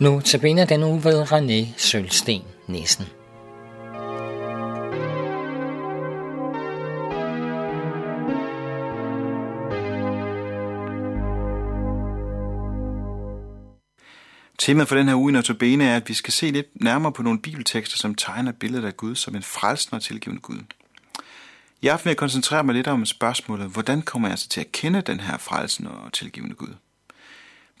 Nu tabiner den uge ved René Sølsten Nissen. Temaet for den her uge i Notabene er, at vi skal se lidt nærmere på nogle bibeltekster, som tegner billedet af Gud som en frelsende og tilgivende Gud. I aften vil jeg koncentrere mig lidt om spørgsmålet, hvordan kommer jeg så til at kende den her frelsende og tilgivende Gud?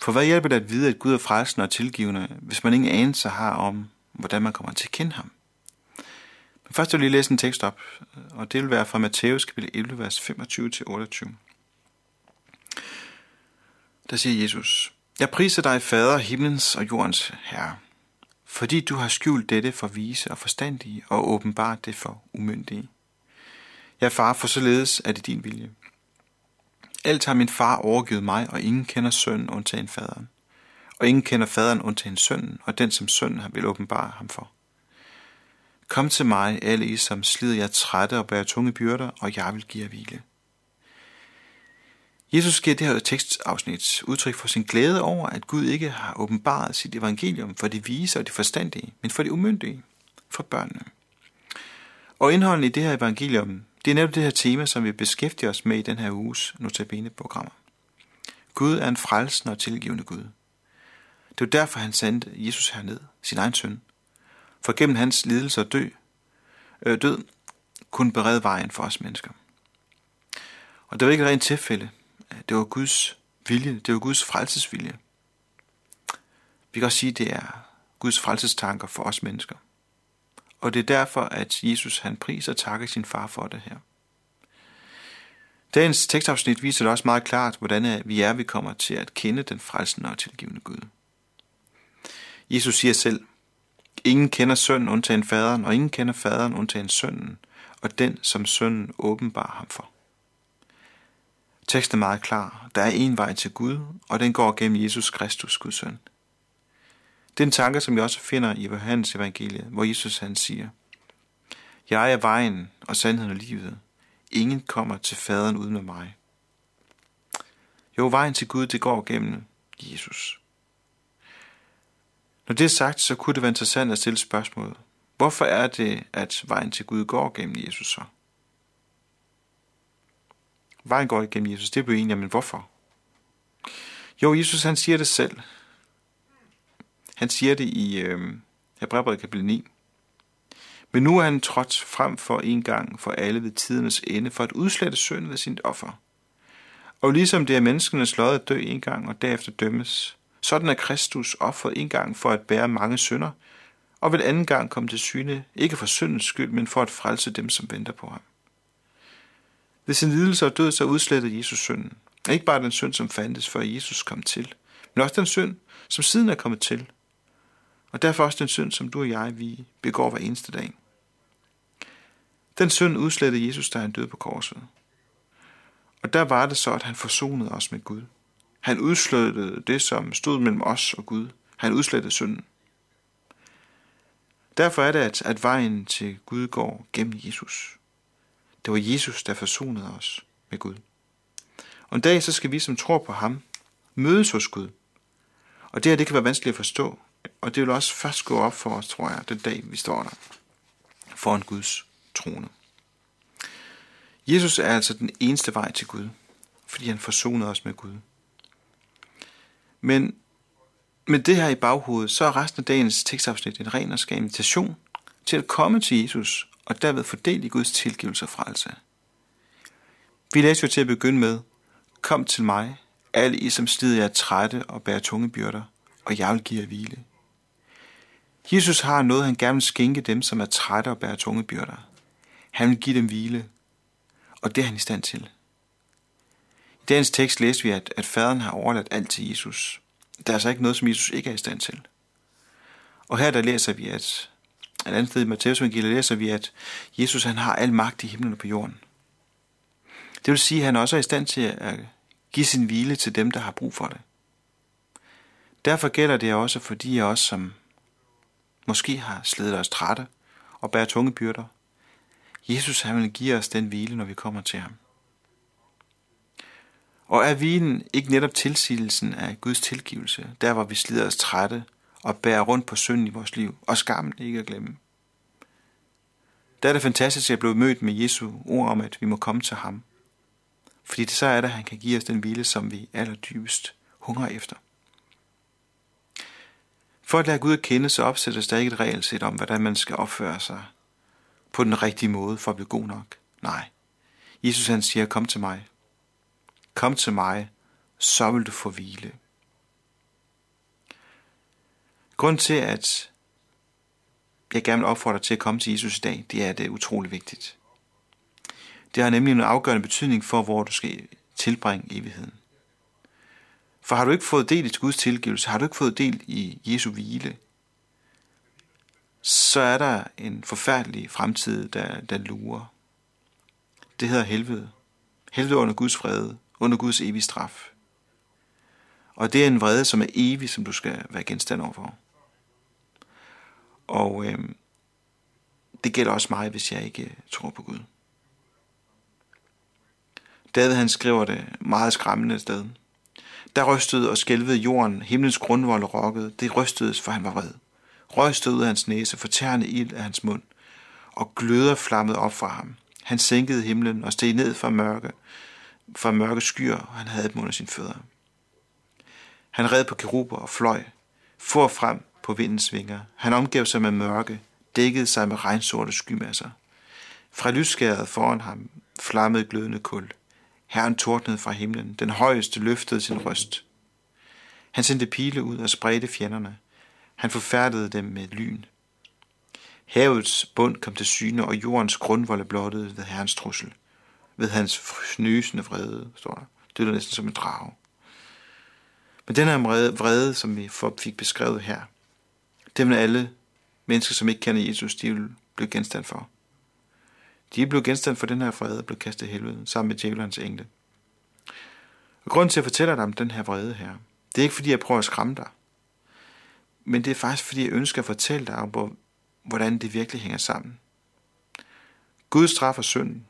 For hvad hjælper det at vide, at Gud er frelsende og tilgivende, hvis man ingen anelse har om, hvordan man kommer til at kende ham? Men først vil jeg lige læse en tekst op, og det vil være fra Matthæus kapitel 11, vers 25-28. Der siger Jesus, Jeg priser dig, Fader, himlens og jordens Herre, fordi du har skjult dette for vise og forstandige og åbenbart det for umyndige. Jeg far, for således er det din vilje. Alt har min far overgivet mig, og ingen kender sønnen undtagen faderen. Og ingen kender faderen undtagen sønnen, og den som sønnen har vil åbenbare ham for. Kom til mig, alle I, som slider jer trætte og bærer tunge byrder, og jeg vil give jer hvile. Jesus giver det her tekstafsnit udtryk for sin glæde over, at Gud ikke har åbenbaret sit evangelium for de vise og de forstandige, men for de umyndige, for børnene. Og indholdet i det her evangelium det er netop det her tema, som vi beskæftiger os med i den her uges Notabene-programmer. Gud er en frelsende og tilgivende Gud. Det var derfor, han sendte Jesus herned, sin egen søn, for gennem hans lidelse og dø, øh, død kunne berede vejen for os mennesker. Og det var ikke et rent tilfælde. Det var Guds vilje. Det var Guds frelsesvilje. Vi kan også sige, at det er Guds frelsestanker for os mennesker. Og det er derfor, at Jesus han priser og takker sin far for det her. Dagens tekstafsnit viser det også meget klart, hvordan vi er, vi kommer til at kende den frelsende og tilgivende Gud. Jesus siger selv, Ingen kender sønnen undtagen faderen, og ingen kender faderen undtagen sønnen, og den, som sønnen åbenbar ham for. Teksten er meget klar. Der er en vej til Gud, og den går gennem Jesus Kristus, Guds søn. Det er en tanke, som jeg også finder i Johannes evangelie, hvor Jesus han siger, Jeg er vejen og sandheden og livet. Ingen kommer til faderen uden med mig. Jo, vejen til Gud, det går gennem Jesus. Når det er sagt, så kunne det være interessant at stille spørgsmålet. Hvorfor er det, at vejen til Gud går gennem Jesus så? Vejen går gennem Jesus, det er jo enige, men hvorfor? Jo, Jesus han siger det selv. Han siger det i øh, Hebræerbrevet kapitel 9. Men nu er han trådt frem for en gang for alle ved tidernes ende, for at udslette synden ved sit offer. Og ligesom det er menneskenes lod at dø en gang og derefter dømmes, sådan er Kristus offeret en gang for at bære mange synder, og vil anden gang komme til syne, ikke for syndens skyld, men for at frelse dem, som venter på ham. Ved sin lidelse og død så udslettede Jesus synden. Ikke bare den synd, som fandtes, før Jesus kom til, men også den synd, som siden er kommet til, og derfor også den synd, som du og jeg, vi begår hver eneste dag. Den synd udslettede Jesus, da han døde på korset. Og der var det så, at han forsonede os med Gud. Han udslettede det, som stod mellem os og Gud. Han udslettede synden. Derfor er det, at, at vejen til Gud går gennem Jesus. Det var Jesus, der forsonede os med Gud. Og en dag så skal vi, som tror på ham, mødes hos Gud. Og det her, det kan være vanskeligt at forstå, og det vil også først gå op for os, tror jeg, den dag vi står der foran Guds trone. Jesus er altså den eneste vej til Gud, fordi han forsonede os med Gud. Men med det her i baghovedet, så er resten af dagens tekstafsnit en ren og skær invitation til at komme til Jesus og derved fordele i Guds tilgivelse og frelse. Vi læser jo til at begynde med, Kom til mig, alle I som slider jer trætte og bærer tunge byrder, og jeg vil give jer hvile. Jesus har noget, han gerne vil skænke dem, som er trætte og bærer tunge byrder. Han vil give dem hvile, og det er han i stand til. I dagens tekst læser vi, at, at faderen har overladt alt til Jesus. Der er altså ikke noget, som Jesus ikke er i stand til. Og her der læser vi, at et andet sted i Matthæus evangeliet læser vi, at Jesus han har al magt i himlen og på jorden. Det vil sige, at han også er i stand til at give sin hvile til dem, der har brug for det. Derfor gælder det også for de af os, som måske har slidt os trætte og bærer tunge byrder. Jesus han vil give os den hvile, når vi kommer til ham. Og er hvilen ikke netop tilsigelsen af Guds tilgivelse, der hvor vi slider os trætte og bærer rundt på synden i vores liv, og skammen ikke at glemme. Der er det fantastisk, at jeg blev mødt med Jesu ord om, at vi må komme til ham. Fordi det så er det, at han kan give os den hvile, som vi allerdybest hungrer efter. For at lære Gud at kende, så opsættes der ikke et regelsæt om, hvordan man skal opføre sig på den rigtige måde for at blive god nok. Nej. Jesus han siger, kom til mig. Kom til mig, så vil du få hvile. Grund til, at jeg gerne vil opfordre dig til at komme til Jesus i dag, det er, at det er utrolig vigtigt. Det har nemlig en afgørende betydning for, hvor du skal tilbringe evigheden. For har du ikke fået del i Guds tilgivelse, har du ikke fået del i Jesu hvile, så er der en forfærdelig fremtid, der, der lurer. Det hedder helvede. Helvede under Guds vrede, under Guds evige straf. Og det er en vrede, som er evig, som du skal være genstand overfor. Og øh, det gælder også mig, hvis jeg ikke øh, tror på Gud. David han skriver det meget skræmmende sted. Der rystede og skælvede jorden, himlens grundvold rokkede, det rystedes, for han var vred. Røg stod ud af hans næse, fortærende ild af hans mund, og gløder flammede op fra ham. Han sænkede himlen og steg ned fra mørke, fra mørke skyer, og han havde dem under sine fødder. Han red på keruber og fløj, for frem på vindens vinger. Han omgav sig med mørke, dækkede sig med regnsorte skymasser. Fra lysskæret foran ham flammede glødende kul. Herren tordnede fra himlen, den højeste løftede sin røst. Han sendte pile ud og spredte fjenderne. Han forfærdede dem med lyn. Havets bund kom til syne, og jordens grundvolde blottede ved herrens trussel. Ved hans fnysende vrede, står der. Det lyder næsten som en drage. Men den her vrede, som vi fik beskrevet her, det vil alle mennesker, som ikke kender Jesus, de vil blive genstand for. De blev genstand for den her vrede og blev kastet i helvede sammen med djævelens engle. Og grunden til at fortæller dig om den her vrede her, det er ikke fordi jeg prøver at skræmme dig, men det er faktisk fordi jeg ønsker at fortælle dig om, hvordan det virkelig hænger sammen. Gud straffer synden,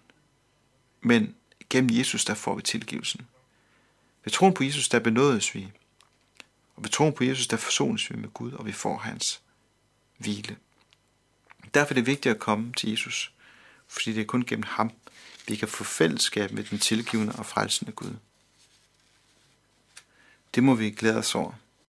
men gennem Jesus der får vi tilgivelsen. Ved troen på Jesus der benådes vi, og ved troen på Jesus der forsones vi med Gud, og vi får hans hvile. Derfor er det vigtigt at komme til Jesus fordi det er kun gennem ham, vi kan få fællesskab med den tilgivende og frelsende Gud. Det må vi glæde os over.